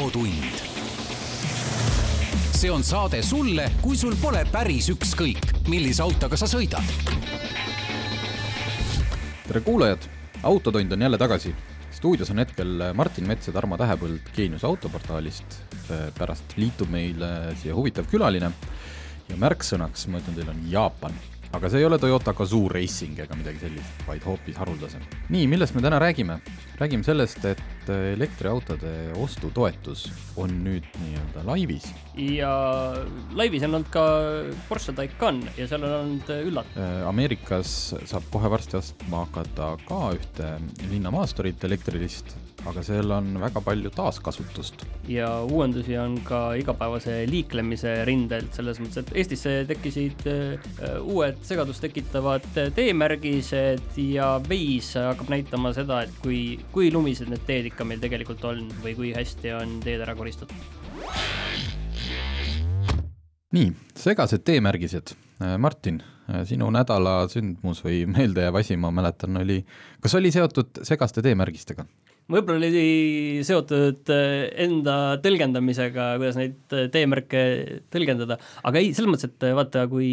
autotund. see on saade sulle, kui sul pole päris ükskõik, millise autoga sa sõidad. tere kuulajad, Autotund on jälle tagasi. stuudios on hetkel Martin Mets ja Tarmo Tähepõld Geenius autoportaalist. pärast liitub meile siia huvitav külaline ja märksõnaks, ma ütlen teile, on Jaapan aga see ei ole Toyota Gazoo Racing ega midagi sellist, vaid hoopis haruldasem. nii, millest me täna räägime? räägime sellest, et elektriautode ostutoetus on nüüd nii-öelda laivis. ja laivis on olnud ka Porsche Taycan ja seal on olnud üllatav. Äh, Ameerikas saab kohe varsti ostma hakata ka ühte linnamaasturit elektrilist aga seal on väga palju taaskasutust. ja uuendusi on ka igapäevase liiklemise rindelt, selles mõttes, et Eestisse tekkisid uh, uued segadust tekitavad teemärgised ja Waze hakkab näitama seda, et kui, kui lumised need teed ikka meil tegelikult on või kui hästi on teed ära koristatud. nii, segased teemärgised. Äh, Martin, äh, sinu nädala sündmus või meeldejääv asi, ma mäletan, oli, kas oli seotud segaste teemärgistega? Võib-olla oli seotud äh, enda tõlgendamisega, kuidas neid äh, teemärke tõlgendada, aga ei, selles mõttes, et äh, vaata, kui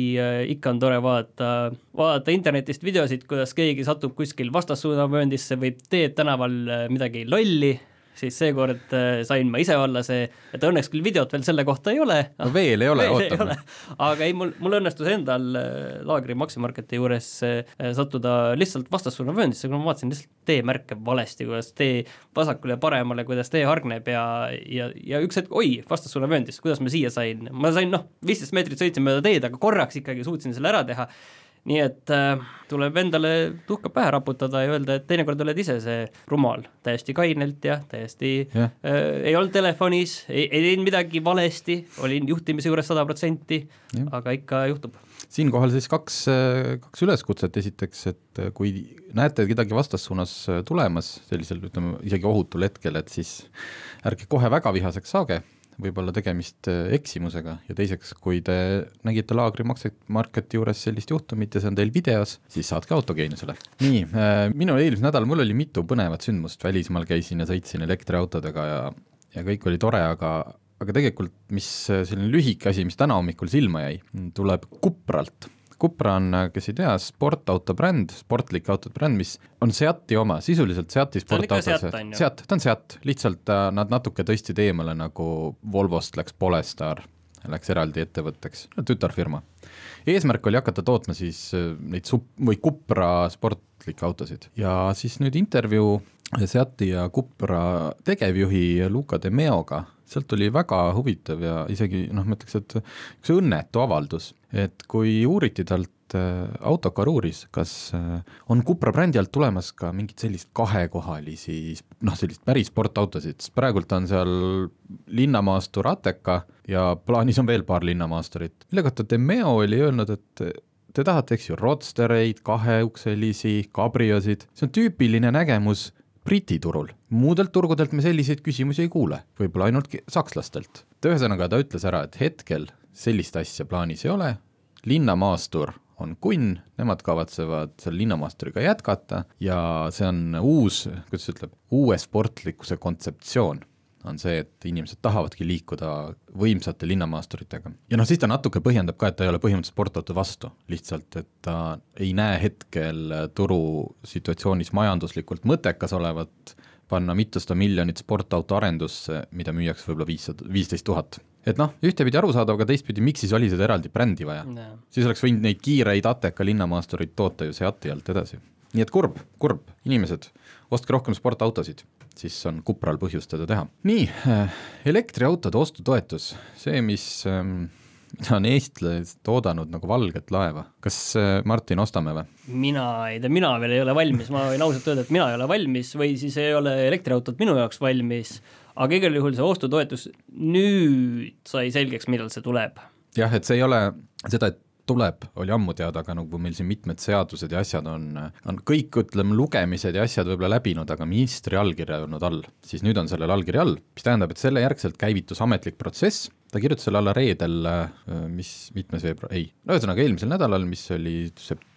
ikka on tore vaadata, vaadata internetist videosid, kuidas keegi satub kuskil vastassuunavööndisse või teeb tänaval midagi lolli siis seekord äh, sain ma ise olla see, et õnneks küll videot veel selle kohta ei ole. no veel ei ole, ootame. aga ei, mul, mul õnnestus endal äh, Laagri Maximarketi juures äh, sattuda lihtsalt vastassuunavööndisse, kuna ma vaatasin lihtsalt teemärke valesti, kuidas tee vasakule ja paremale, kuidas tee hargneb ja, ja, ja üks hetk, oi, vastassuunavööndis, kuidas ma siia sain, ma sain noh, viisteist meetrit sõitsin mööda teed, aga korraks ikkagi suutsin selle ära teha nii et äh, tuleb endale tuhka pähe raputada ja öelda, et teinekord oled ise see rumal, täiesti kainelt ja täiesti yeah. äh, ei olnud telefonis, ei, ei teinud midagi valesti, olin juhtimise juures sada protsenti, aga ikka juhtub. siinkohal siis kaks, kaks üleskutset, esiteks, et kui näete kedagi vastassuunas tulemas sellisel, ütleme isegi ohutul hetkel, et siis ärge kohe väga vihaseks saage võib olla tegemist äh, eksimusega. Ja teiseks, kui te nägite Laagri Marketi juures sellist juhtumit ja see on teil videos, siis saatke autogeeniusele. nii, äh, minul eelmisel nädalal, mul oli mitu põnevat sündmust, välismaal käisin ja sõitsin elektriautodega ja, ja kõik oli tore, aga aga tegelikult, mis äh, selline lühike asi, mis täna hommikul silma jäi, tuleb Kupralt Cupra on, kes ei tea, sportauto bränd, sportlik autode bränd, mis on Seati oma, sisuliselt Seati sportauto, Seat, ta on Seat, lihtsalt äh, nad natuke tõstsid eemale, nagu Volvost läks Polestar, läks eraldi ettevõtteks, tütarfirma. eesmärk oli hakata tootma siis äh, neid sup- või Cupra sportlikke autosid. Ja siis nüüd intervjuu Seati ja Cupra tegevjuhi Luca De Meoga sealt oli väga huvitav ja isegi noh, ma ütleks, et üks õnnetu avaldus, et kui uuriti talt äh, autokaruuris, kas äh, on Cupra brändi alt tulemas ka mingit sellist kahekohalisi noh, sellist päris sportautosid, sest praegult on seal linnamaastur Ateca ja plaanis on veel paar linnamaasturit, mille kohta Demeo oli öelnud, et te tahate, eks ju, roadstereid, kaheukselisi, kabriosid, see on tüüpiline nägemus Briti turul. muudelt turgudelt me selliseid küsimusi ei kuule, võib-olla ainult sakslastelt. ühesõnaga, ta ütles ära, et hetkel sellist asja plaanis ei ole, linnamaastur on kunn, nemad kavatsevad selle linnamaasturiga jätkata. Ja see on uus, kuidas ütleb, uue sportlikkuse kontseptsioon on see, et inimesed tahavadki liikuda võimsate linnamaasturitega. ja noh, siis ta natuke põhjendab ka, et ta ei ole põhimõtteliselt sportauto vastu, lihtsalt et ta ei näe hetkel turusituatsioonis majanduslikult mõttekas olevat panna mitusada miljonit sportauto arendusse, mida müüakse võib-olla viissada, viisteist tuhat. et noh, ühtepidi arusaadav, aga teistpidi, miks siis oli seda eraldi brändi vaja no.? siis oleks võinud neid kiireid Ateka linnamaastureid toota ju Seati alt edasi. Nii et kurb, kurb, inimesed, ostke rohkem sportautosid siis on Kupral põhjust seda teha. nii, äh, elektriautode ostutoetus, see, mis ähm, on eestlased oodanud nagu valget laeva. kas äh, Martin, ostame või? mina ei tea, mina veel ei ole valmis, ma võin ausalt öelda, et mina ei ole valmis või siis ei ole elektriautot minu jaoks valmis, aga igal juhul see ostutoetus nüüd sai selgeks, millal see tuleb. jah, et see ei ole seda, et tuleb, oli ammu teada, aga nagu meil siin mitmed seadused ja asjad on, on kõik, ütleme, lugemised ja asjad võib-olla läbinud, aga ministri allkirja ei olnud all, siis nüüd on sellel allkiri all, mis tähendab, et selle järgselt käivitus ametlik protsess, ta kirjutas selle alla reedel, mis, mitmes veebruar, ei, no ühesõnaga eelmisel nädalal, mis oli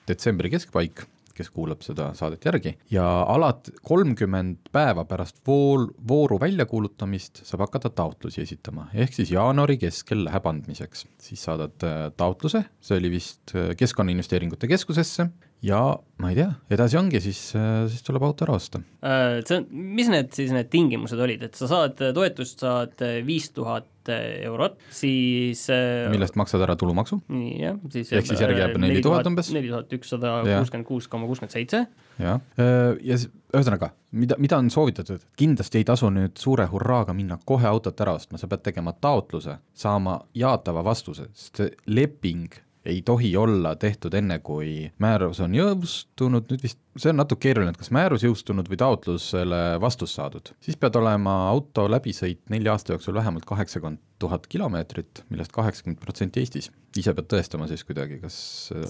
detsembri keskpaik kes kuulab seda saadet järgi, ja alat-, kolmkümmend päeva pärast vool, vooru väljakuulutamist saab hakata taotlusi esitama, ehk siis jaanuari keskel läheb andmiseks. siis saadad äh, taotluse, see oli vist äh, Keskkonnainvesteeringute Keskusesse, ja ma ei tea, edasi ongi, siis, äh, siis tuleb auto ära osta. See on, mis need siis need tingimused olid, et sa saad toetust, saad viis tuhat eurot, siis millest maksad ära tulumaksu? jah, siis ehk siis järgi jääb neli tuhat umbes? neli tuhat ükssada kuuskümmend kuus koma kuuskümmend seitse. jah, ja ühesõnaga, mida, mida on soovitatud, kindlasti ei tasu nüüd suure hurraaga minna kohe autot ära ostma, sa pead tegema taotluse, saama jaatava vastuse, sest leping ei tohi olla tehtud enne, kui määrus on jõustunud, nüüd vist, see on natuke keeruline, et kas määrus jõustunud või taotlusele vastus saadud. siis pead olema auto läbisõit nelja aasta jooksul vähemalt kaheksakümmend tuhat kilomeetrit, millest kaheksakümmend protsenti Eestis. ise pead tõestama siis kuidagi, kas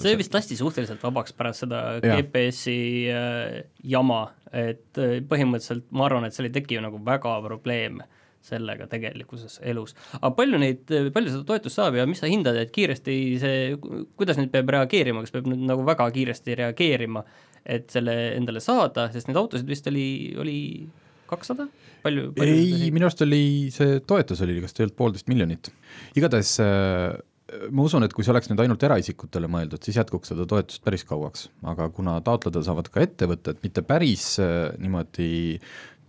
see vist lasti suhteliselt vabaks pärast seda GPS-i äh, jama, et äh, põhimõtteliselt ma arvan, et seal ei teki ju nagu väga probleeme sellega tegelikkuses elus. aga palju neid, palju seda toetust saab ja mis sa hindad, et kiiresti see, kuidas nüüd peab reageerima, kas peab nüüd nagu väga kiiresti reageerima, et selle endale saada, sest neid autosid vist oli, oli kakssada, palju, palju ei, minu arust oli see toetus oli, kas olnud poolteist miljonit. igatahes äh, ma usun, et kui see oleks nüüd ainult eraisikutele mõeldud, siis jätkuks seda toetust päris kauaks, aga kuna taotleda saavad ka ettevõtted, mitte päris äh, niimoodi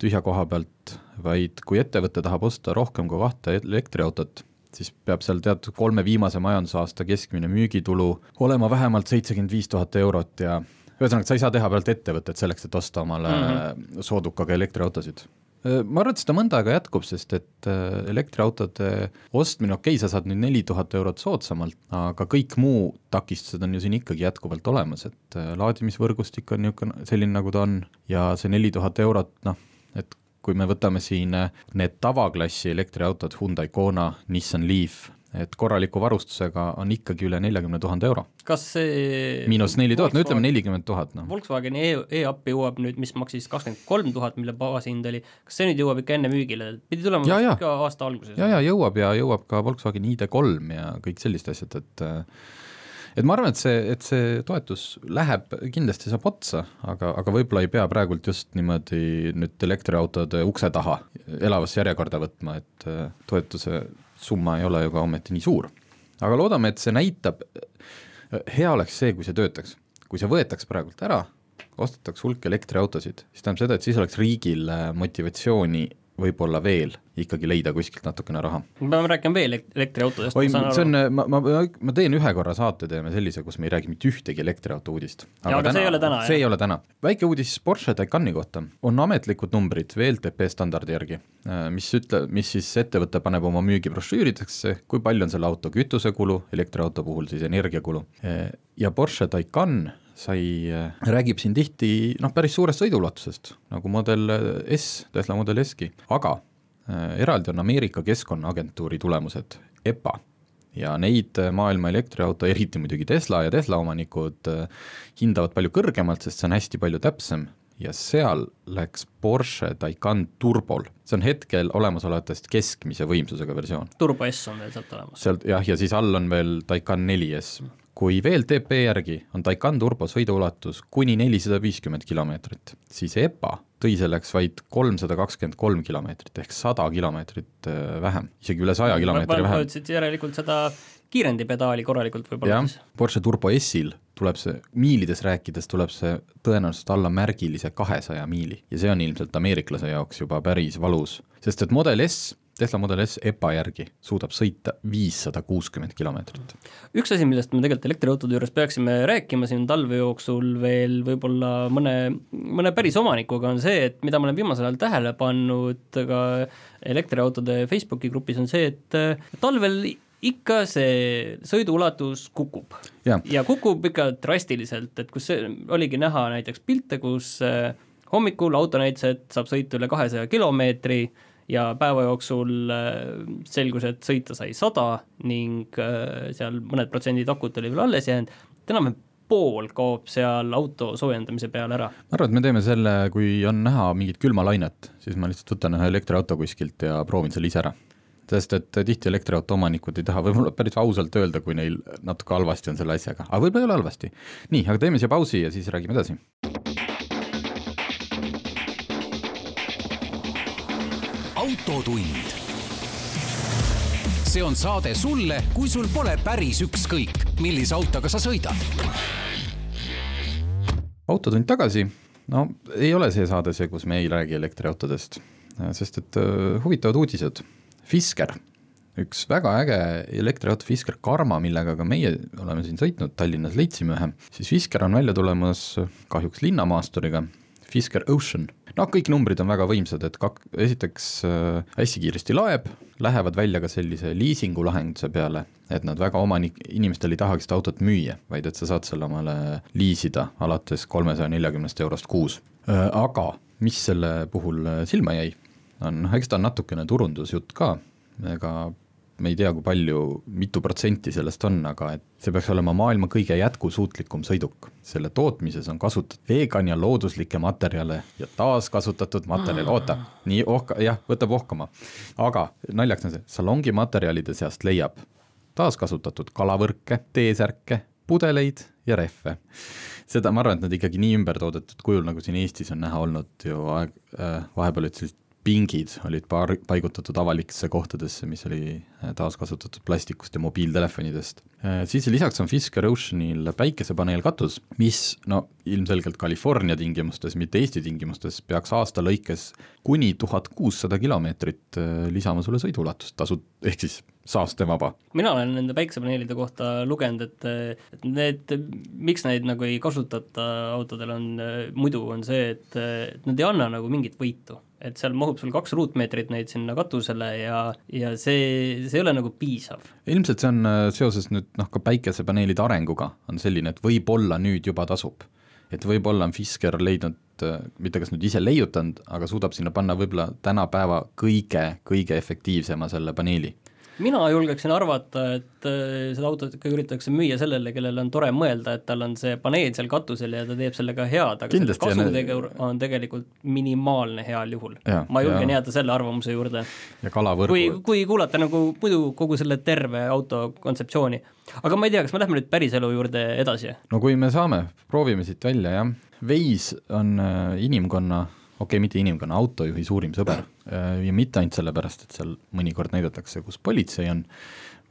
tühja koha pealt, vaid kui ettevõte tahab osta rohkem kui kahte elektriautot, siis peab seal teatud kolme viimase majandusaasta keskmine müügitulu olema vähemalt seitsekümmend viis tuhat eurot ja ühesõnaga, sa ei saa teha pealt ettevõtet selleks, et osta omale mm -hmm. soodukaga elektriautosid ma arvan, et seda mõnda aega jätkub, sest et elektriautode ostmine, okei okay,, sa saad nüüd neli tuhat eurot soodsamalt, aga kõik muu takistused on ju siin ikkagi jätkuvalt olemas, et laadimisvõrgustik on niisugune selline, nagu ta on ja see neli tuhat eurot, noh, et kui me võtame siin äh, need tavaklassi elektriautod, Hyundai Kona, Nissan Leaf, et korraliku varustusega on ikkagi üle neljakümne tuhande euro. kas see miinus neli tuhat, no ütleme nelikümmend tuhat, noh. Volkswageni e, e-up jõuab nüüd, mis maksis kakskümmend kolm tuhat, mille baashind oli, kas see nüüd jõuab ikka enne müügile, pidi tulema ja, ja. ka aasta alguses? ja, ja jõuab ja jõuab ka Volkswagen ID3 ja kõik sellised asjad, et äh, et ma arvan, et see, et see toetus läheb, kindlasti saab otsa, aga, aga võib-olla ei pea praegult just niimoodi nüüd elektriautode ukse taha elavasse järjekorda võtma, et äh, toetuse summa ei ole ju ka ometi nii suur. aga loodame, et see näitab, hea oleks see, kui see töötaks. kui see võetaks praegult ära, ostetaks hulk elektriautosid, siis tähendab seda, et siis oleks riigil äh, motivatsiooni võib-olla veel ikkagi leida kuskilt natukene raha. me peame rääkima veel elektriautodest. oi, see on, ma, ma, ma teen ühe korra saate, teeme sellise, kus me ei räägi mitte ühtegi elektriauto uudist. aga, aga täna, see ei ole täna, see jah? ei ole täna. väike uudis Porsche Taycani kohta, on ametlikud numbrid VLTP standardi järgi, äh, mis ütle-, mis siis ettevõte paneb oma müügibrošüüridesse, kui palju on selle auto kütusekulu, elektriauto puhul siis energiakulu, äh, ja Porsche Taycan sai, äh, räägib siin tihti noh, päris suurest sõiduulatusest, nagu Model S, Tesla Model S-gi, aga äh, eraldi on Ameerika Keskkonnaagentuuri tulemused, EPA, ja neid äh, maailma elektriauto, eriti muidugi Tesla ja Tesla omanikud hindavad palju kõrgemalt, sest see on hästi palju täpsem. Ja seal läks Porsche Taycan turbol, see on hetkel olemasolevatest keskmise võimsusega versioon. turbo S on veel sealt olemas. sealt jah, ja siis all on veel Taycan 4S kui VLTP järgi on Taycan turbo sõiduulatus kuni nelisada viiskümmend kilomeetrit, siis EPA tõi selleks vaid kolmsada kakskümmend kolm kilomeetrit ehk sada kilomeetrit äh, vähem, isegi üle saja kilomeetri vähem. ütlesid järelikult seda kiirendipedaali korralikult võib-olla siis? Porsche Turbo S-il tuleb see, miilides rääkides tuleb see tõenäoliselt alla märgilise kahesaja miili ja see on ilmselt ameeriklase jaoks juba päris valus, sest et Model S Tesla Model S EPA järgi suudab sõita viissada kuuskümmend kilomeetrit. üks asi, millest me tegelikult elektriautode juures peaksime rääkima siin talve jooksul veel võib-olla mõne, mõne päris omanikuga, on see, et mida ma olen viimasel ajal tähele pannud ka elektriautode Facebooki grupis, on see, et talvel ikka see sõiduulatus kukub. ja kukub ikka drastiliselt, et kus see oligi näha näiteks pilte, kus äh, hommikul auto näitas, et saab sõita üle kahesaja kilomeetri ja päeva jooksul äh, selgus, et sõita sai sada ning äh, seal mõned protsendid akut oli veel alles jäänud, enam-vähem pool kaob seal auto soojendamise peale ära. ma arvan, et me teeme selle, kui on näha mingit külmalainet, siis ma lihtsalt võtan ühe elektriauto kuskilt ja proovin selle ise ära sest et tihti elektriauto omanikud ei taha võib-olla päris ausalt öelda, kui neil natuke halvasti on selle asjaga, aga võib-olla ei ole halvasti. nii, aga teeme siia pausi ja siis räägime edasi. Autotund. see on saade sulle, kui sul pole päris ükskõik, millise autoga sa sõidad. autotund tagasi, no ei ole see saade see, kus me ei räägi elektriautodest, sest et uh, huvitavad uudised. Fisker, üks väga äge elektriauto Fisker Karma, millega ka meie oleme siin sõitnud, Tallinnas leidsime ühe, siis Fisker on välja tulemas kahjuks linnamaasturiga, Fisker Ocean noh, kõik numbrid on väga võimsad, et kak-, esiteks äh, hästi kiiresti laeb, lähevad välja ka sellise liisingu lahenduse peale, et nad väga omanik, inimestel ei tahagi seda autot müüa, vaid et sa saad selle omale liisida alates kolmesaja neljakümnest eurost kuus. Äh, aga mis selle puhul silma jäi, on, eks ta on natukene turundusjutt ka, ega me ei tea, kui palju, mitu protsenti sellest on, aga et see peaks olema maailma kõige jätkusuutlikum sõiduk. selle tootmises on kasutatud vegan ja looduslikke materjale ja taaskasutatud materjale, oota, nii ohka, jah, võtab ohkama. aga naljakas on see, salongi materjalide seast leiab taaskasutatud kalavõrke, T-särke, pudeleid ja rehve. seda ma arvan, et nad ikkagi nii ümbertoodetud kujul, nagu siin Eestis on näha olnud ju aeg äh,, vahepeal sellised pingid olid paar-, paigutatud avalikesse kohtadesse, mis oli äh, taaskasutatud plastikust ja mobiiltelefonidest. Äh, siis lisaks on Fisker Oceanil päikesepaneelkatus, mis no ilmselgelt California tingimustes, mitte Eesti tingimustes, peaks aasta lõikes kuni tuhat kuussada kilomeetrit äh, lisama sulle sõiduulatust, tasud, ehk siis saastevaba. mina olen nende päiksepaneelide kohta lugenud, et, et need, miks neid nagu ei kasutata autodel, on muidu, on see, et, et nad ei anna nagu mingit võitu et seal mahub sul kaks ruutmeetrit neid sinna katusele ja, ja see, see ei ole nagu piisav. ilmselt see on äh, seoses nüüd noh, ka päikesepaneelide arenguga on selline, et võib-olla nüüd juba tasub. et võib-olla on Fisker leidnud, äh, mitte kas nüüd ise leiutanud, aga suudab sinna panna võib-olla tänapäeva kõige, kõige efektiivsema selle paneeli mina julgeksin arvata, et äh, seda autot ikka üritatakse müüa sellele, kellel on tore mõelda, et tal on see paneel seal katusel ja ta teeb sellega head, aga Kindlasti, selle kasutegur on tegelikult minimaalne heal juhul. ma julgen ja. jääda selle arvamuse juurde. ja kalavõrgu. kui, kui kuulata nagu muidu kogu selle terve auto kontseptsiooni. aga ma ei tea, kas me lähme nüüd päriselu juurde edasi? no kui me saame, proovime siit välja, jah. Waze on äh, inimkonna okei okay,, mitte inimkonna, autojuhi suurim sõber. Äh, ja mitte ainult sellepärast, et seal mõnikord näidatakse, kus politsei on,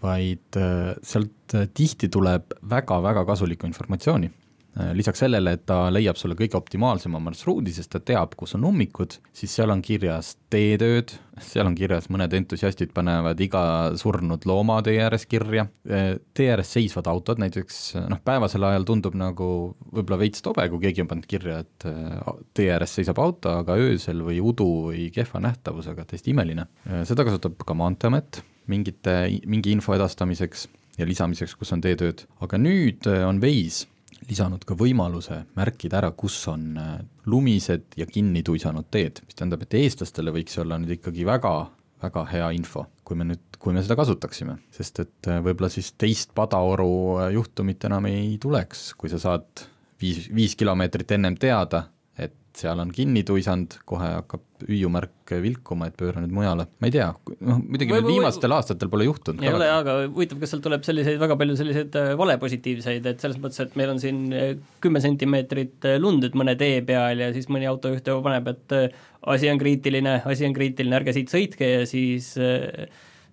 vaid äh, sealt äh, tihti tuleb väga-väga kasulikku informatsiooni lisaks sellele, et ta leiab sulle kõige optimaalsema marsruudi, sest ta teab, kus on ummikud, siis seal on kirjas teetööd, seal on kirjas, mõned entusiastid panevad iga surnud looma tee ääres kirja, äh, tee ääres seisvad autod näiteks, noh, päevasel ajal tundub nagu võib-olla veits tobe, kui keegi on pannud kirja, et äh, tee ääres seisab auto, aga öösel või udu või kehva nähtavusega, täiesti imeline. seda kasutab ka Maanteeamet mingite, mingi info edastamiseks ja lisamiseks, kus on teetööd, aga nüüd on Waze lisanud ka võimaluse märkida ära, kus on äh, lumised ja kinni tuisanud teed, mis tähendab, et eestlastele võiks olla nüüd ikkagi väga, väga hea info, kui me nüüd, kui me seda kasutaksime, sest et äh, võib-olla siis teist padaoru äh, juhtumit enam ei tuleks, kui sa saad viis, viis kilomeetrit ennem teada, seal on kinni tuisanud, kohe hakkab hüüumärk vilkuma, et pööra nüüd mujale, ma ei tea, noh muidugi või, viimastel või, aastatel pole juhtunud. ei ole jaa, aga huvitav, kas sealt tuleb selliseid, väga palju selliseid äh, valepositiivseid, et selles mõttes, et meil on siin äh, kümme sentimeetrit äh, lund nüüd mõne tee peal ja siis mõni autojuht juba paneb, et asi on kriitiline, asi on kriitiline, ärge siit sõitke ja siis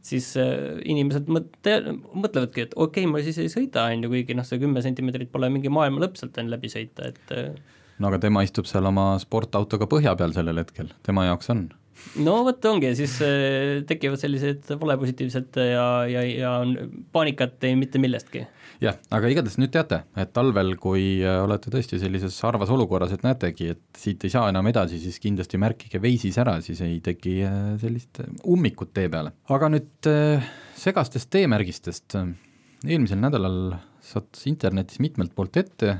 siis inimesed mõtte, mõtlevadki, et okei okay,, ma siis ei sõida, on ju, kuigi noh, see kümme sentimeetrit pole mingi maailma lõpp sealt on läbi sõita, et no aga tema istub seal oma sportautoga põhja peal sellel hetkel, tema jaoks on no vot ongi, siis äh, tekivad sellised valepositiivsed ja, ja, ja on paanikat ei mitte millestki. jah, aga igatahes nüüd teate, et talvel, kui äh, olete tõesti sellises harvas olukorras, et näetegi, et siit ei saa enam edasi, siis kindlasti märkige veisis ära, siis ei teki äh, sellist ummikut tee peale. aga nüüd segastest teemärgistest, eelmisel nädalal sattus internetis mitmelt poolt ette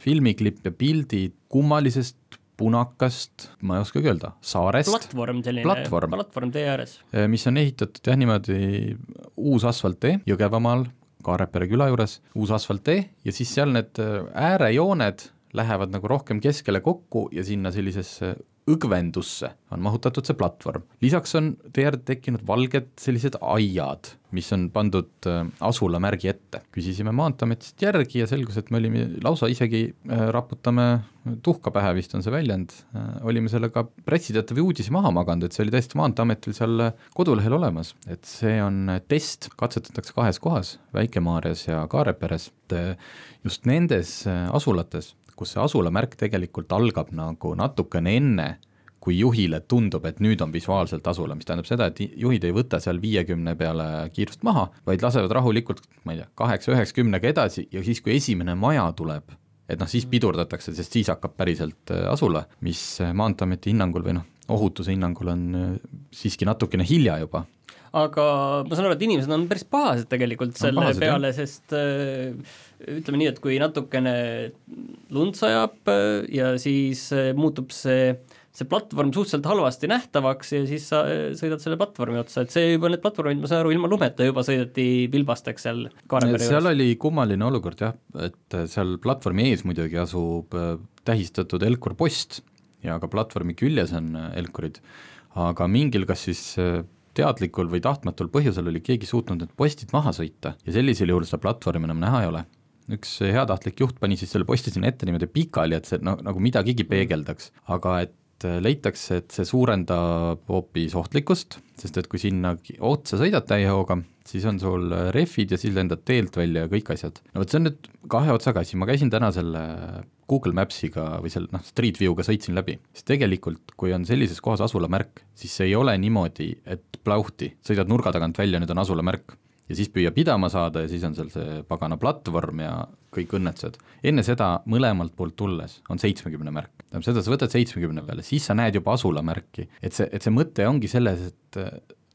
filmiklipp ja pildid kummalisest punakast, ma ei oskagi öelda, saarest. platvorm selline, platvorm, platvorm tee ääres. Eh, mis on ehitatud jah, niimoodi uus asfalttee Jõgevamaal, Kaarepere küla juures, uus asfalttee ja siis seal need eh, äärejooned lähevad nagu rohkem keskele kokku ja sinna sellisesse õgvendusse on mahutatud see platvorm. lisaks on tee äärde tekkinud valged sellised aiad, mis on pandud äh, asulamärgi ette. küsisime Maanteeametist järgi ja selgus, et me olime lausa isegi, äh, raputame tuhka pähe, vist on see väljend, äh, olime sellega pressiteate või uudisi maha maganud, et see oli täiesti Maanteeametil seal kodulehel olemas, et see on test, katsetatakse kahes kohas, Väike-Maarjas ja Kaareperes, just nendes asulates kus see asulamärk tegelikult algab nagu natukene enne, kui juhile tundub, et nüüd on visuaalselt asula, mis tähendab seda, et juhid ei võta seal viiekümne peale kiirust maha, vaid lasevad rahulikult, ma ei tea, kaheksa-üheksakümnega edasi ja siis, kui esimene maja tuleb, et noh, siis pidurdatakse, sest siis hakkab päriselt äh, asula, mis äh, Maanteeameti hinnangul või noh, ohutuse hinnangul on äh, siiski natukene hilja juba. Aga ma saan aru, et inimesed on päris pahased tegelikult selle no, pahased, peale, sest äh, ütleme nii, et kui natukene lund sajab äh, ja siis muutub see see platvorm suhteliselt halvasti nähtavaks ja siis sa sõidad selle platvormi otsa, et see juba, need platvormid, ma saan aru, ilma lumeta juba sõideti vilbasteks seal Kaarepere seal oli kummaline olukord jah, et seal platvormi ees muidugi asub tähistatud Elkur post ja ka platvormi küljes on Elkurid, aga mingil kas siis teadlikul või tahtmatul põhjusel oli keegi suutnud need postid maha sõita ja sellisel juhul seda platvormi enam näha ei ole. üks heatahtlik juht pani siis selle posti sinna ette niimoodi pikali, et see no nagu midagigi peegeldaks, aga et leitakse, et see suurendab hoopis ohtlikkust, sest et kui sinna otsa sõidad täiehooga, siis on sul rehvid ja siis lendad teelt välja ja kõik asjad. no vot, see on nüüd kahe otsaga asi, ma käisin täna selle Google Maps'iga või seal noh, Street View'ga sõitsin läbi, siis tegelikult, kui on sellises kohas asulamärk, siis see ei ole niimoodi, et plauhti, sõidad nurga tagant välja, nüüd on asulamärk ja siis püüab pidama saada ja siis on seal see pagana platvorm ja kõik õnnetused. enne seda mõlemalt poolt tulles on seitsmekümne märk, tähendab seda, sa võtad seitsmekümne peale, siis sa näed juba asulamärki, et see, et see mõte ongi selles, et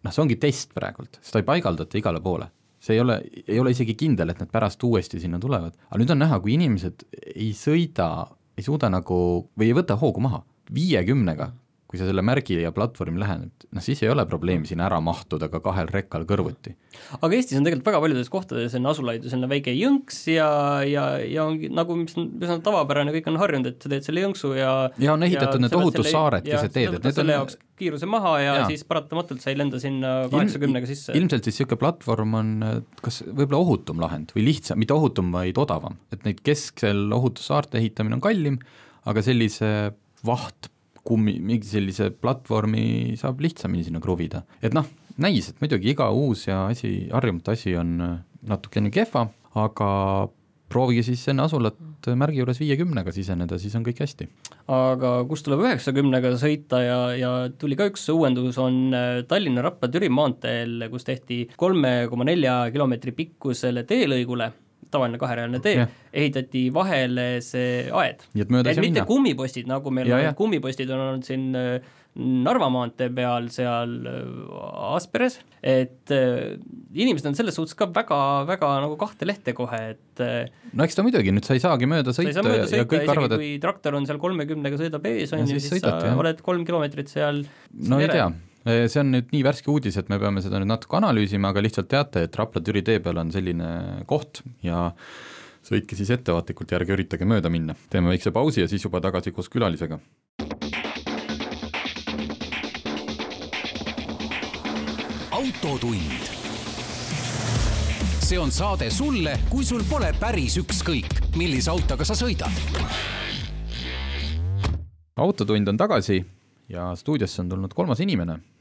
noh, see ongi test praegult, seda ei paigaldata igale poole. See ei ole, ei ole isegi kindel, et nad pärast uuesti sinna tulevad, aga nüüd on näha, kui inimesed ei sõida, ei suuda nagu või ei võta hoogu maha, viiekümnega kui sa selle märgi ja platvormi lähened, noh siis ei ole probleemi sinna ära mahtuda ka kahel rekkal kõrvuti. aga Eestis on tegelikult väga paljudes kohtades on asulaid ju selline väike jõnks ja, ja, ja ongi nagu, mis on üsna tavapärane, kõik on harjunud, et sa teed selle jõnksu ja ja on ehitatud need ohutussaared keset teed, et need selle on jaoks kiiruse maha ja, ja siis paratamatult sa ei lenda sinna kaheksakümnega sisse. ilmselt siis niisugune platvorm on kas võib-olla ohutum lahend või lihtsam, mitte ohutum, vaid odavam, et neid kesksel ohutussaarte ehitamine on kallim, aga sellise vaht kummi, mingi sellise platvormi saab lihtsamini sinna kruvida, et noh, näis, et muidugi iga uus ja asi, harjumatu asi on äh, natukene kehva, aga proovige siis enne asulat märgi juures viiekümnega siseneda, siis on kõik hästi. aga kust tuleb üheksakümnega sõita ja, ja tuli ka üks uuendus, on äh, Tallinna-Rapla-Türi maanteel, kus tehti kolme koma nelja kilomeetri pikkusele teelõigule tavaline kaherealine tee, ehitati vahele see aed. et mitte minna. kummipostid, nagu meil ja, on, kummipostid on olnud siin äh, Narva maantee peal seal äh, Asperes, et äh, inimesed on selles suhtes ka väga, väga nagu kahte lehte kohe, et no eks ta muidugi, nüüd sa ei saagi mööda sõita, mööda sõita ja kõik arvavad, et kui traktor on seal kolmekümnega sõidab ees, on ju, siis sõidad, sa jah. oled kolm kilomeetrit seal no ei tea, see on nüüd nii värske uudis, et me peame seda nüüd natuke analüüsima, aga lihtsalt teate, et Rapla-Türi tee peal on selline koht ja sõitke siis ettevaatlikult ja ärge üritage mööda minna. teeme väikse pausi ja siis juba tagasi koos külalisega. autotund. see on saade sulle, kui sul pole päris ükskõik, millise autoga sa sõidad. autotund on tagasi ja stuudiosse on tulnud kolmas inimene Äh,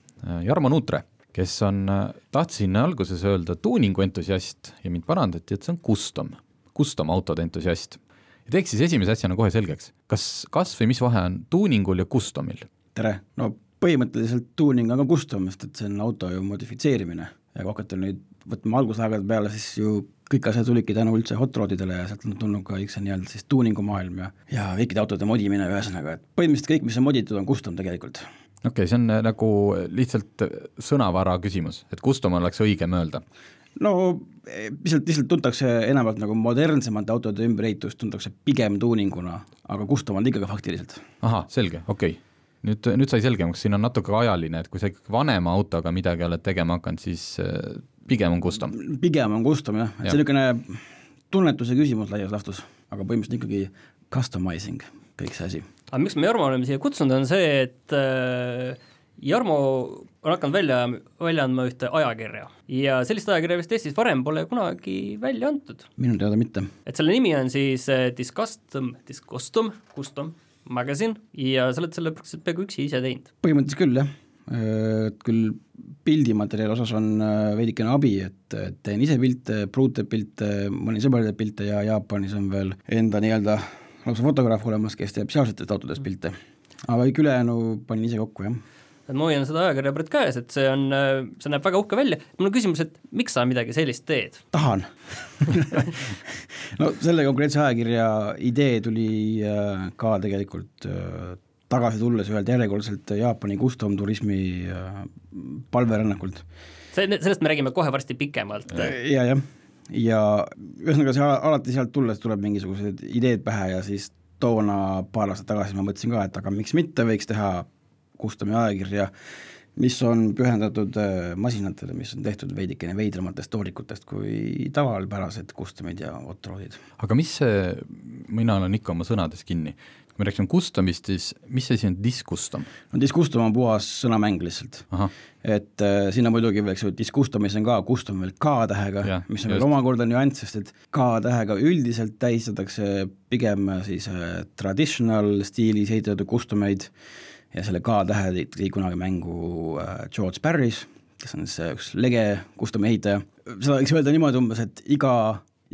Jarmo Nuutre, kes on, äh, tahtsin alguses öelda tuuningu entusiast ja mind parandati, et see on custom, custom autode entusiast. ja teeks siis esimese asjana kohe selgeks, kas, kas või mis vahe on tuuningul ja customil? tere, no põhimõtteliselt tuuning on ka custom, sest et see on auto ju modifitseerimine ja kui hakata nüüd võtma algusaegade peale, siis ju kõik asjad tulidki tänu üldse hot rodidele ja sealt on tulnud ka see nii-öelda siis tuuningu maailm ja, ja kõikide autode modimine, ühesõnaga, et põhimõtteliselt kõik, mis on moditud, on custom tegelikult. Okei okay,, see on äh, nagu lihtsalt sõnavara küsimus, et custom oleks õigem öelda no eh, lihtsalt, lihtsalt tuntakse enamalt nagu modernsemate autode ümberehitust tuntakse pigem tuuninguna, aga custom on ikkagi faktiliselt. ahah, selge, okei okay nüüd, nüüd sai selgemaks, siin on natuke ajaline, et kui sa ikkagi vanema autoga midagi oled tegema hakanud, siis äh, pigem on custom. pigem on custom jah, et ja. see niisugune tunnetuse küsimus laias laastus, aga põhimõtteliselt ikkagi customizing, kõik see asi. Aga miks me Jarmo oleme siia kutsunud, on see, et äh, Jarmo on hakanud välja, välja andma ühte ajakirja ja sellist ajakirja vist Eestis varem pole kunagi välja antud. minu teada mitte. et selle nimi on siis äh, Discustom, Discustom, Custom Magazine ja sa oled selle praktiliselt peaaegu üksi ise teinud? põhimõtteliselt küll, jah. Et küll pildimaterjali osas on äh, veidikene abi, et teen ise pilte, pruut teeb pilte, mõni sõber teeb pilte ja Jaapanis on veel enda nii-öelda lausa fotograaf olemas, kes teeb sealsetest autodest pilte. aga kõik ülejäänu panin ise kokku, jah et ma hoian seda ajakirja praegu käes, et see on, see näeb väga uhke välja, mul on küsimus, et miks sa midagi sellist teed? tahan no selle konkreetse ajakirja idee tuli äh, ka tegelikult äh, tagasi tulles ühelt järjekordselt Jaapani custom turismi äh, palverännakult. see, sellest me räägime kohe varsti pikemalt. ja, jah, ja ühesõnaga see alati sealt tulles tuleb mingisugused ideed pähe ja siis toona paar aastat tagasi ma mõtlesin ka, et aga miks mitte, võiks teha Kustomi ajakirja, mis on pühendatud äh, masinatele, mis on tehtud veidikene veidramatest toorikutest kui tavapärased customid ja otroodid. aga mis see, mina olen ikka oma sõnades kinni, kui me rääkisime customist, siis mis asi on discustom? no discustom on puhas sõnamäng lihtsalt. et äh, sinna muidugi veel, eks ju, discustomis on ka custom veel K-tähega, mis on veel omakorda nüanss, sest et K-tähega üldiselt tähistatakse pigem siis äh, traditional stiilis ehitatud customeid äh,, ja selle K-tähe tõi kunagi mängu äh, George Barris, kes on siis üks lege custom ehitaja, seda võiks öelda niimoodi umbes, et iga,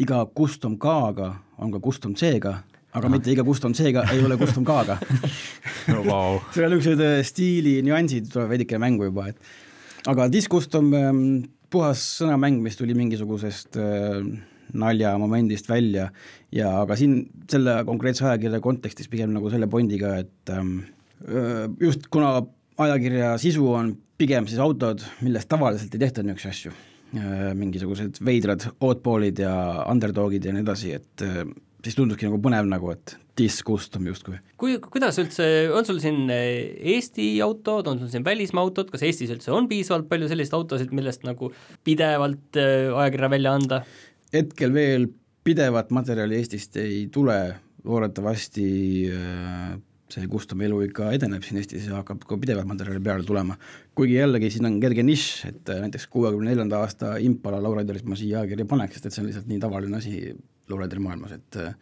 iga custom K-ga on ka custom C-ga, aga Aha. mitte iga custom C-ga ei ole custom K-ga no, wow. seal on niisugused äh, stiili nüansid tulevad veidikene mängu juba, et aga discustom ähm, puhas sõnamäng, mis tuli mingisugusest äh, naljamomendist välja ja aga siin selle konkreetse ajakirja kontekstis pigem nagu selle pointiga, et ähm, just kuna ajakirja sisu on pigem siis autod, millest tavaliselt ei tehta niisuguseid asju, mingisugused veidrad oddball'id ja underdog'id ja nii edasi, et siis tunduski nagu põnev nagu, et discustom justkui. kui, kuidas üldse, on sul siin Eesti autod, on sul siin välismaa autod, kas Eestis üldse on piisavalt palju selliseid autosid, millest nagu pidevalt ajakirja välja anda? hetkel veel pidevat materjali Eestist ei tule, loodetavasti see custom elu ikka edeneb siin Eestis ja hakkab ka pidevalt materjali peale tulema. kuigi jällegi siin on kerge nišš, et näiteks kuuekümne neljanda aasta Impala lowriderit ma siia ajakirja paneks, sest et see on lihtsalt nii tavaline asi lowrideri maailmas, et äh,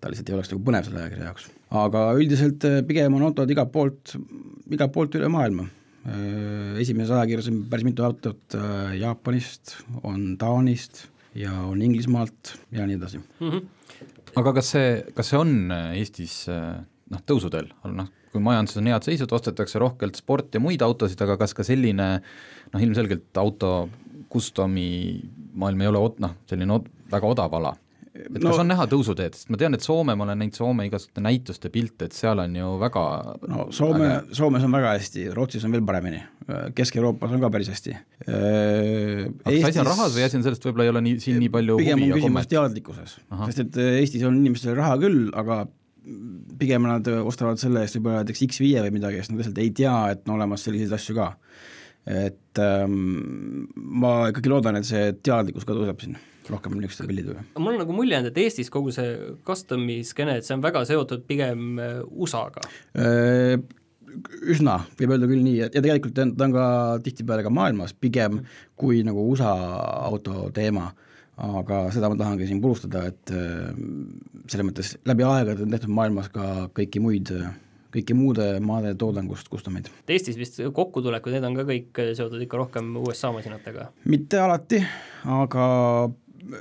ta lihtsalt ei oleks nagu põnev selle ajakirja jaoks. aga üldiselt äh, pigem on autod igalt poolt, igalt poolt üle maailma. Esimeses ajakirjas on päris mitu autot Jaapanist, on Taanist ja on Inglismaalt ja nii edasi mm. -hmm. aga kas see, kas see on Eestis noh, tõusuteel, noh, kui majanduses on head seisud, ostetakse rohkelt sport- ja muid autosid, aga kas ka selline noh, ilmselgelt auto customi maailm ei ole noh, selline od väga odav ala et no, kas on näha tõusuteed, sest ma tean, et Soome, ma olen näinud Soome igasuguste näituste pilte, et seal on ju väga no Soome väga..., Soomes on väga hästi, Rootsis on veel paremini, Kesk-Euroopas on ka päris hästi. aga kas asi on rahas või asi on sellest, võib-olla ei ole nii, siin nii palju pigem on küsimus teadlikkuses, sest et Eestis on inimestel raha küll, aga pigem nad ostavad selle eest võib-olla näiteks X5 või midagi, sest nad lihtsalt ei tea, et on olemas selliseid asju ka. Et ähm, ma ikkagi loodan, et see teadlikkus ka tõuseb siin. Rohkem niisuguste pillidega. mul on nagu mulje jäänud, et Eestis kogu see custom'i skeene, et see on väga seotud pigem äh, USA-ga. Äh, üsna, võib öelda küll nii, ja tegelikult ta on ka tihtipeale ka maailmas pigem kui nagu USA auto teema. Aga seda ma tahangi siin purustada, et äh, selles mõttes läbi aegade on tehtud maailmas ka kõiki muid, kõiki muude maade toodangust customeid. Eestis vist kokkutulekud, need on ka kõik seotud ikka rohkem USA masinatega? mitte alati, aga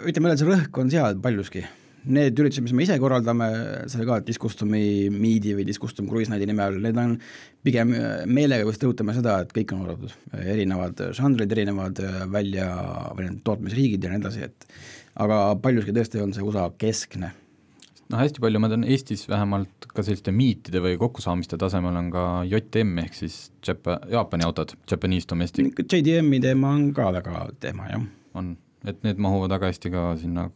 ütleme see rõhk on seal paljuski need üritused, mis me ise korraldame, selle ka Discustumi Meet'i või Discustum Cruise Nighti nime all, need on pigem meelega just rõhutame seda, et kõik on oodatud, erinevad žanrid, erinevad välja, või need tootmisriigid ja nii edasi, et aga paljuski tõesti on see USA keskne noh, hästi palju ma tean Eestis vähemalt ka selliste miitide või kokkusaamiste tasemel on ka JM ehk siis Japa-, Jaapani autod, Japanese domestic. JDM-i teema on ka väga teema, jah. on, et need mahuvad väga hästi ka sinna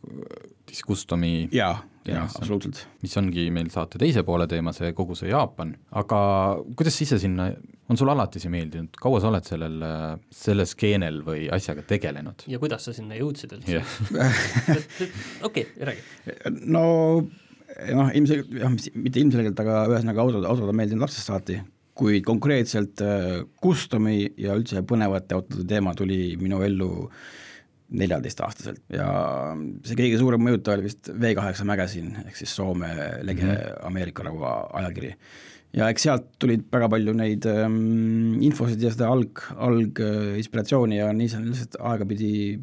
Discustomi jaa, jaa, absoluutselt. mis ongi meil saate teise poole teema, see kogu see Jaapan, aga kuidas sa ise sinna, on sulle alati see meeldinud, kaua sa oled sellel, sellel skeenel või asjaga tegelenud? ja kuidas sa sinna jõudsid üldse okei, räägi. no noh, ilmselgelt, jah, mitte ilmselgelt, aga ühesõnaga autod, autod on meeldinud lapsest saati, kuid konkreetselt custom'i ja üldse põnevate autode teema tuli minu ellu neljateistaastaselt ja see kõige suurem mõjutaja oli vist V8 Magazine ehk siis Soome lege mm -hmm. Ameerika nagu ajakiri. ja eks sealt tulid väga palju neid ähm, infosid ja seda alg, alginspiratsiooni ja nii see on lihtsalt aegapidi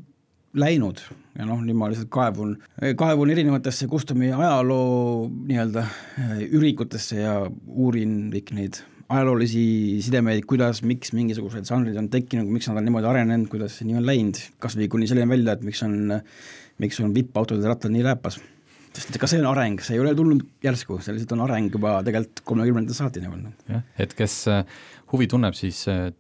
läinud ja noh, nüüd ma lihtsalt kaevun, kaevun erinevatesse Custumi ajaloo nii-öelda ürikutesse ja uurin kõik neid ajaloolisi sidemeid, kuidas, miks mingisugused žanrid on tekkinud, miks nad on niimoodi arenenud, kuidas see nii on läinud, kas või kuni selleni välja, et miks on, miks on vippautode rattal nii rääpas. sest ka see on areng, see ei ole tulnud järsku, see lihtsalt on areng juba tegelikult kolmekümnendast saatini olnud. jah, et kes äh, huvi tunneb, siis äh,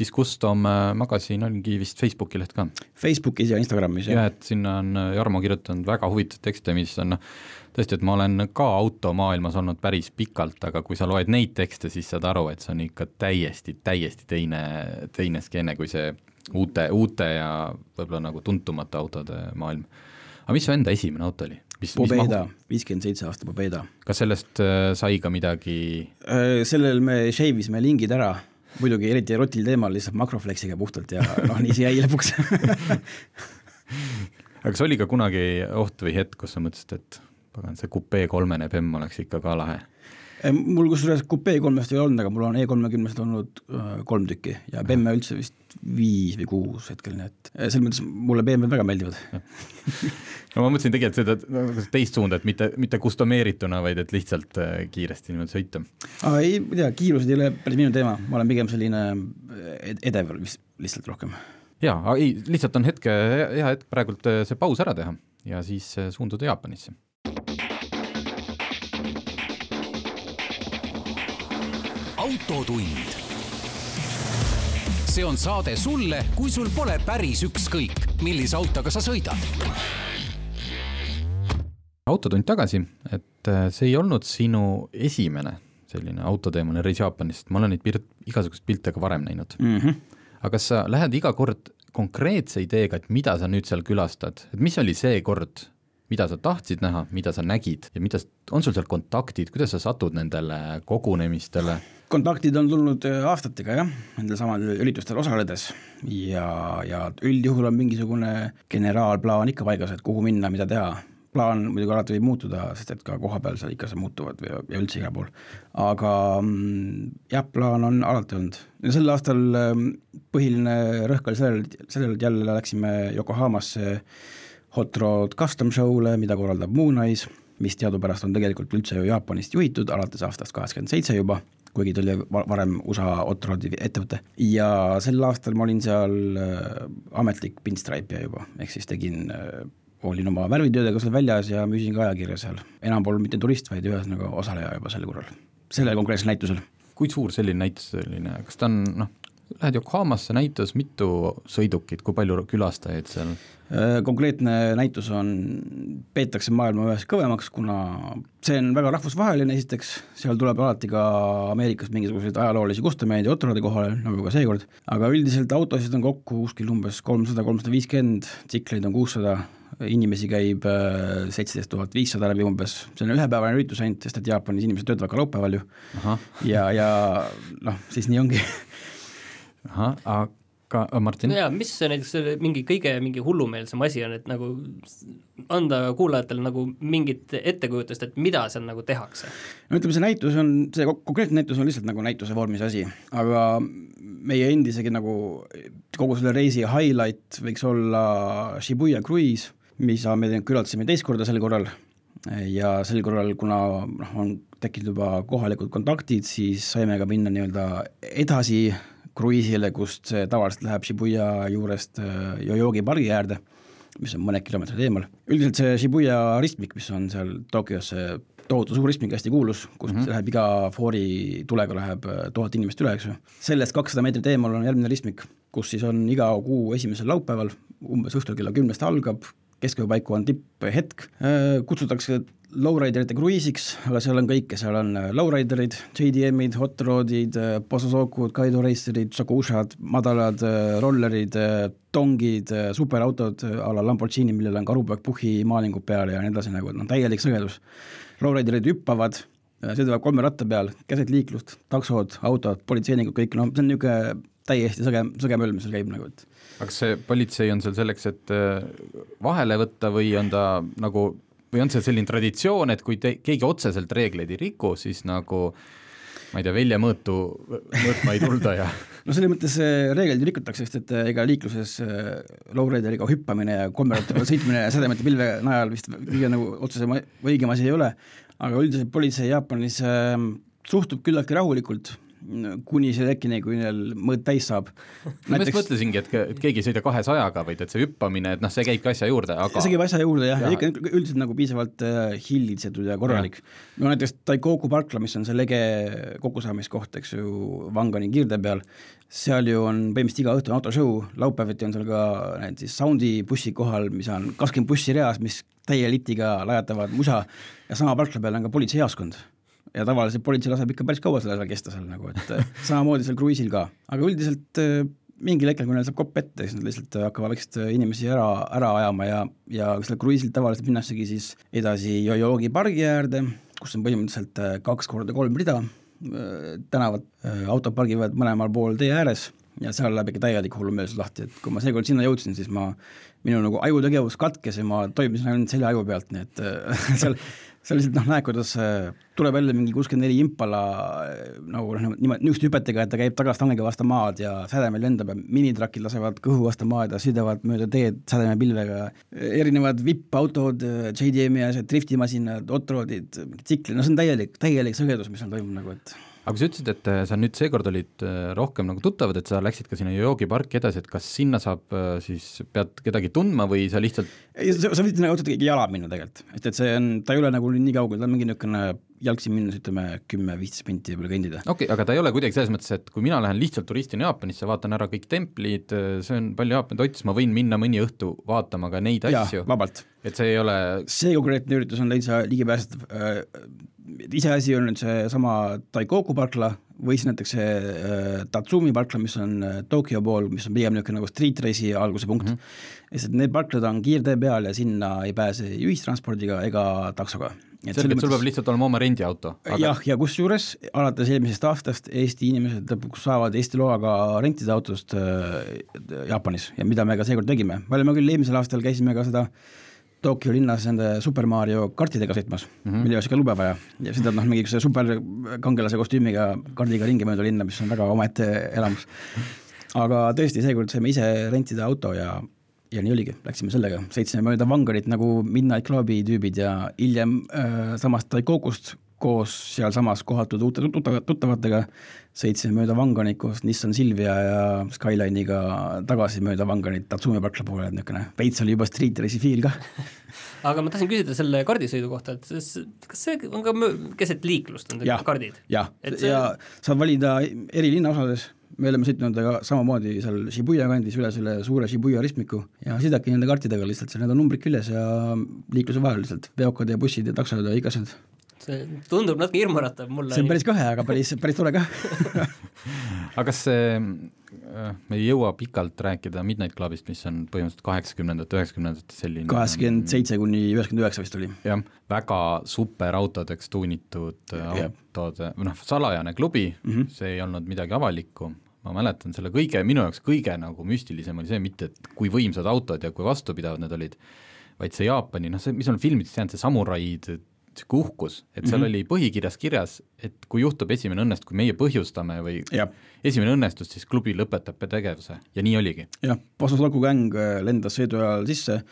Discuss Discustom äh, Magasin ongi vist Facebooki leht ka? Facebookis ja Instagramis, jah. jah, et sinna on Jarmo kirjutanud väga huvitavaid tekste, mis on noh, tõesti, et ma olen ka automaailmas olnud päris pikalt, aga kui sa loed neid tekste, siis saad aru, et see on ikka täiesti, täiesti teine, teine skeene kui see uute, uute ja võib-olla nagu tuntumate autode maailm. aga mis su enda esimene auto oli? mis, Pobeda, viiskümmend seitse aasta Pobeda. kas sellest äh, sai ka midagi? Äh, sellel me shave isime lingid ära, muidugi eriti rotil teemal lihtsalt makroflexiga puhtalt ja noh, nii see jäi lõpuks aga kas oli ka kunagi oht või hetk, kus sa mõtlesid, et pagan, see kupee kolmene bemm oleks ikka ka lahe. Mul kusjuures kupee kolmest ei ole olnud, aga mul on E kolmekümnest olnud äh, kolm tükki ja BMW üldse vist viis või kuus hetkel, nii et äh, selles mõttes mulle BMW väga meeldivad. No ma mõtlesin tegelikult seda teist suunda, et mitte, mitte kustomeerituna, vaid et lihtsalt äh, kiiresti niimoodi sõita. ei, ma ei tea, kiirused ei ole päris minu teema, ma olen pigem selline edev lihtsalt rohkem. Jaa, ei, lihtsalt on hetke, hea hetk praegult see paus ära teha ja siis suunduda Jaapanisse autotund. see on saade sulle, kui sul pole päris ükskõik, millise autoga sa sõidad. autotund tagasi, et äh, see ei olnud sinu esimene selline autoteemaline reis Jaapanist, ma olen neid pilt, igasuguseid pilte ka varem näinud mm. -hmm. aga kas sa lähed iga kord konkreetse ideega, et mida sa nüüd seal külastad, et mis oli see kord, mida sa tahtsid näha, mida sa nägid ja mida, on sul seal kontaktid, kuidas sa satud nendele kogunemistele? Kontaktid on tulnud äh, aastatega jah, nendel samadel üritustel osaledes ja, ja üldjuhul on mingisugune generaalplaan ikka paigas, et kuhu minna, mida teha. plaan muidugi alati võib muutuda, sest et ka kohapeal seal ikka see muutuvad või, ja üldse igal pool. aga mm, jah, plaan on alati olnud ja sel aastal ähm, põhiline rõhk oli sellel, sellel, et jälle läksime Yokohamasse Hot Rod Custom Show'le, mida korraldab Mooneyes, mis teadupärast on tegelikult üldse ju Jaapanist juhitud alates aastast kaheksakümmend seitse juba kuigi ta oli varem USA Hot Rodi ettevõte ja sel aastal ma olin seal äh, ametlik pinstripe'ija juba, ehk siis tegin äh, olin oma värvitöödega seal väljas ja müüsin ka ajakirja seal, enam polnud mitte turist, vaid ühesõnaga osaleja juba sel korral, sellel konkreetsel näitusel. kui suur selline näitus selline, kas ta on noh, lähed Yokohamasse näitus, mitu sõidukit, kui palju külastajaid seal? Äh, konkreetne näitus on, peetakse maailma üheks kõvemaks, kuna see on väga rahvusvaheline, esiteks, seal tuleb alati ka Ameerikast mingisuguseid ajaloolisi kustumeid ja otrade kohale, nagu ka seekord, aga üldiselt autosid on kokku kuskil umbes kolmsada, kolmsada viiskümmend, tsikleid on kuussada, inimesi käib äh, seitseteist tuhat viissada läbi umbes, see on ühepäevane üritus ainult, sest et Jaapanis inimesed töötavad ka laupäeval ju. ja, ja noh, siis nii ongi ahah, aga Martin? jaa, mis näiteks mingi kõige mingi hullumeelsem asi on, et nagu anda kuulajatele nagu mingit ettekujutust, et mida seal nagu tehakse? no ütleme, see näitus on, see konkreetne näitus on lihtsalt nagu näituse vormis asi, aga meie endi isegi nagu kogu selle reisi highlight võiks olla Shibuya Cruise, mida me külastasime teist korda sel korral ja sel korral, kuna noh, on tekkinud juba kohalikud kontaktid, siis saime ka minna nii-öelda edasi kruiisile, kust see tavaliselt läheb Shibuya juurest Yoyogi pargi äärde, mis on mõned kilomeetrid eemal. üldiselt see Shibuya ristmik, mis on seal Tokyos, see tohutu suur ristmik, hästi kuulus, kust mm -hmm. läheb iga foori tulega läheb tuhat inimest üle, eks ju. sellest kakssada meetrit eemal on järgmine ristmik, kus siis on iga kuu esimesel laupäeval, umbes õhtul kella kümnest algab, keskpäeva paiku on tipphetk, kutsutakse lowriderite kruiisiks, aga seal on kõike, seal on lowriderid, JDM-id, hot rod'id, Pososokud, Kaido racerid, Shokushad, madalad rollerid, tongid, superautod a la Lamborghini, millel on karupoeg Puhhi maalingud peal ja nii edasi, nagu noh, täielik sõgedus. Lowriderid hüppavad, sõidavad kolme ratta peal, keset liiklust, taksod, autod, politseinikud, kõik, noh, see on niisugune täiesti sõge, sõge möll, mis seal käib nagu, et aga kas see politsei on seal selleks, et vahele võtta või on ta nagu või on see selline traditsioon, et kui te, keegi otseselt reegleid ei riku, siis nagu ma ei tea, väljamõõtu mõõtma ei tulda ja no selles mõttes reegleid rikutakse, sest et ega liikluses lowrideriga hüppamine ja kolmeratta peal sõitmine ja sädemete pilve najal vist kõige nagu otsesem või õigem asi ei ole, aga üldiselt politsei Jaapanis äh, suhtub küllaltki rahulikult kuni selle hetkeni, kui neil mõõt täis saab. ma just mõtlesingi, et, et keegi ei sõida kahesajaga, vaid et see hüppamine, et noh, see käibki asja juurde, aga see käib asja juurde jah ja., ja ikka üldiselt nagu piisavalt äh, hillitsetud ja korralik. no näiteks Taikoku parkla, mis on see lege kokkusaamiskoht, eks ju, Vangani kiirde peal, seal ju on põhimõtteliselt iga õhtu on autoshow, laupäeviti on seal ka need siis soundi bussid kohal, mis on kakskümmend bussi reas, mis täie litiga lajatavad musa ja sama parkla peal on ka politseijaoskond ja tavaliselt politsei laseb ikka päris kaua selle asja kesta seal nagu, et äh, samamoodi seal kruiisil ka, aga üldiselt äh, mingil hetkel, kui neil saab kopp ette, siis nad lihtsalt hakkavad väikseid äh, inimesi ära, ära ajama ja, ja sellel kruiisil tavaliselt minnaksegi siis edasi Yoyogi pargi äärde, kus on põhimõtteliselt kaks korda kolm rida tänavat, autod pargivad mõlemal pool tee ääres ja seal läheb ikka täielik hullumeelsus lahti, et kui ma seekord sinna jõudsin, siis ma, minu nagu ajutegevus katkes ja ma toimisin ainult selja aju pealt, nii et seal seal lihtsalt noh, näed, kuidas äh, tuleb jälle mingi kuuskümmend neli impala äh, nagu noh, niimoodi niisuguste hüpetega, et ta käib tagastangega vastu maad ja sädemel lendab ja minitrakid lasevad kõhu vastu maad ja sõidavad mööda teed sädemepilvega. erinevad VIP-autod, äh, JDM-i asjad, driftimasinad, otroodid, tsiklid, no see on täielik, täielik sõgedus, mis seal toimub nagu, et aga sa ütlesid, et sa nüüd seekord olid rohkem nagu tuttavad, et sa läksid ka sinna Yogi parki edasi, et kas sinna saab siis, pead kedagi tundma või sa lihtsalt sa, sa võid sinna otseselt jala minna tegelikult, et, et see on, ta ei ole nagu nii kaugel, ta on mingi niisugune jalgsi minnes ütleme kümme-viisteist minti võib-olla kõndida. okei okay,, aga ta ei ole kuidagi selles mõttes, et kui mina lähen lihtsalt turistina Jaapanisse, vaatan ära kõik templid, söön palju Jaapani toitu, siis ma võin minna mõni õhtu vaatama ka neid Jaa, asju. vabalt. et see ei ole see konkreetne üritus on täitsa ligipääsetav äh,, iseasi on nüüd seesama Taikoku parkla või siis näiteks see äh, Tatsumi parkla, mis on äh, Tokyo pool, mis on pigem niisugune nagu street race'i alguse punkt mm. -hmm. lihtsalt need parklad on kiirtee peal ja sinna ei pääse ühistranspordiga ega taksoga selge, et sul peab lihtsalt olema oma rendiauto aga.... jah, ja kusjuures alates eelmisest aastast Eesti inimesed lõpuks saavad Eesti loaga rentida autost äh, Jaapanis ja mida me ka seekord tegime, me olime küll eelmisel aastal, käisime ka seda Tokyo linnas nende Super Mario kartidega sõitmas mm, -hmm. mille jaoks ikka lube vaja ja sõidad noh, mingi superkangelase kostüümiga kardiga ringi mööda linna, mis on väga omaette elamus. aga tõesti, seekord saime ise rentida auto ja, ja nii oligi, läksime sellega, sõitsime mööda Vangarit nagu Midnight Clubi tüübid ja hiljem äh, samast Taikokust koos sealsamas kohatud uute tuttavatega sõitsime mööda Vanganit koos Nissan Silvia ja Skyline'iga tagasi mööda Vanganit Tatsumi parkla poole, et niisugune veits oli juba street race'i feel ka. Aga ma tahtsin küsida selle kardisõidu kohta, et kas see on ka keset liiklust, on need kardid? jah, see... ja saad valida eri linnaosades, me oleme sõitnud aga samamoodi seal Shibuya kandis üle selle suure Shibuya ristmiku ja sõidadki nende kartidega lihtsalt, seal need on numbrid küljes ja liikluse vahel lihtsalt, veokad ja bussid ja taksod ja asjad see tundub natuke hirmuäratav mulle. see on päris kõhe, aga päris, päris tore ka aga kas see, äh, me ei jõua pikalt rääkida Midnight Clubist, mis on põhimõtteliselt kaheksakümnendate, üheksakümnendate selline kaheksakümmend seitse kuni üheksakümmend üheksa vist oli. jah, väga superautodeks tuunitud autode, või noh, salajane klubi mm, -hmm. see ei olnud midagi avalikku, ma mäletan selle kõige, minu jaoks kõige nagu müstilisem oli see mitte, et kui võimsad autod ja kui vastupidavad need olid, vaid see Jaapani, noh see, mis on filmides jäänud, see samuraid niisugune uhkus, et seal mm -hmm. oli põhikirjas kirjas, et kui juhtub esimene õnnestus, kui meie põhjustame või ja. esimene õnnestus, siis klubi lõpetab tegevuse ja nii oligi. jah, Vasaslaku gäng lendas sõidu ajal sisse,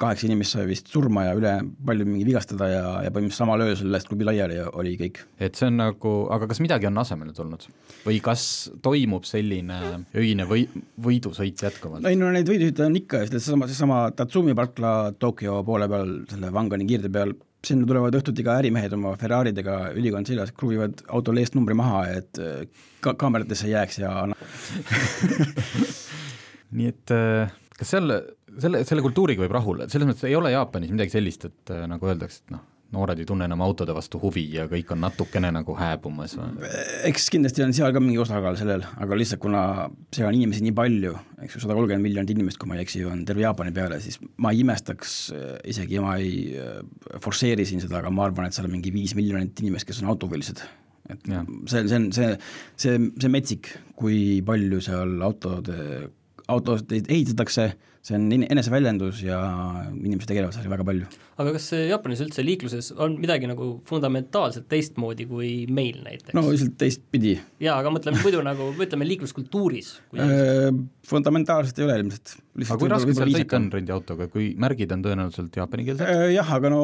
kaheksa inimest sai vist surma ja üle palju mingi vigastada ja, ja põhimõtteliselt samal öösel läks klubi laiali ja oli kõik. et see on nagu, aga kas midagi on asemele tulnud või kas toimub selline öine või, võidusõit jätkuvalt? ei no neid võidusõite on ikka, seesama, seesama Tatsumi parkla Tokyo poole peal, selle Wangani kiirde peal, sinna tulevad õhtuti ka ärimehed oma Ferraridega, ülikond seljas, kruvivad autol eest numbri maha, et ka kaameratesse jääks ja nii et äh, kas seal, selle, selle kultuuriga võib rahule, selles mõttes ei ole Jaapanis midagi sellist, et äh, nagu öeldakse, et noh, noored ei tunne enam autode vastu huvi ja kõik on natukene nagu hääbumas või? eks kindlasti on seal ka mingi osakaal sellel, aga lihtsalt kuna seal on inimesi nii palju, eks ju, sada kolmkümmend miljonit inimest, kui ma ei eksi, on terve Jaapani peale, siis ma ei imestaks, isegi ma ei äh, forsseeri siin seda, aga ma arvan, et seal on mingi viis miljonit inimest, kes on autohuvilised et ja. see, see on see, see, see metsik, kui palju seal autode autosid ehitatakse, see on eneseväljendus ja inimesed tegelevad sellega väga palju. aga kas Jaapanis üldse liikluses on midagi nagu fundamentaalselt teistmoodi kui meil näiteks? no lihtsalt teistpidi. jaa, aga mõtleme muidu nagu, ütleme liikluskultuuris äh, fundamentaalselt ei ole ilmselt. aga kui raske seal sõita on rendiautoga, kui märgid on tõenäoliselt jaapanikeelsed? Äh, jah, aga no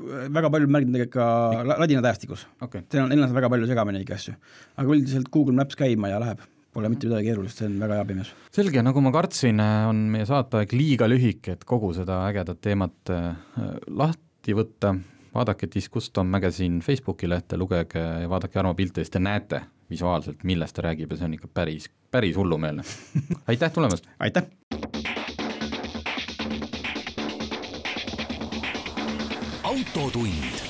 väga paljud märgid on tegelikult ka ladina tähestikus okay.. seal on, neil on väga palju segamini kõiki asju. aga üldiselt Google Maps käima ja läheb Pole mitte midagi keerulist, see on väga hea pimedus. selge, nagu ma kartsin, on meie saateaeg liiga lühike, et kogu seda ägedat teemat äh, lahti võtta, vaadake Discustom Magazine Facebooki lehte, lugege ja vaadake Jarmo pilte, siis te näete visuaalselt, millest ta räägib ja see on ikka päris, päris hullumeelne. aitäh tulemast! aitäh! autotund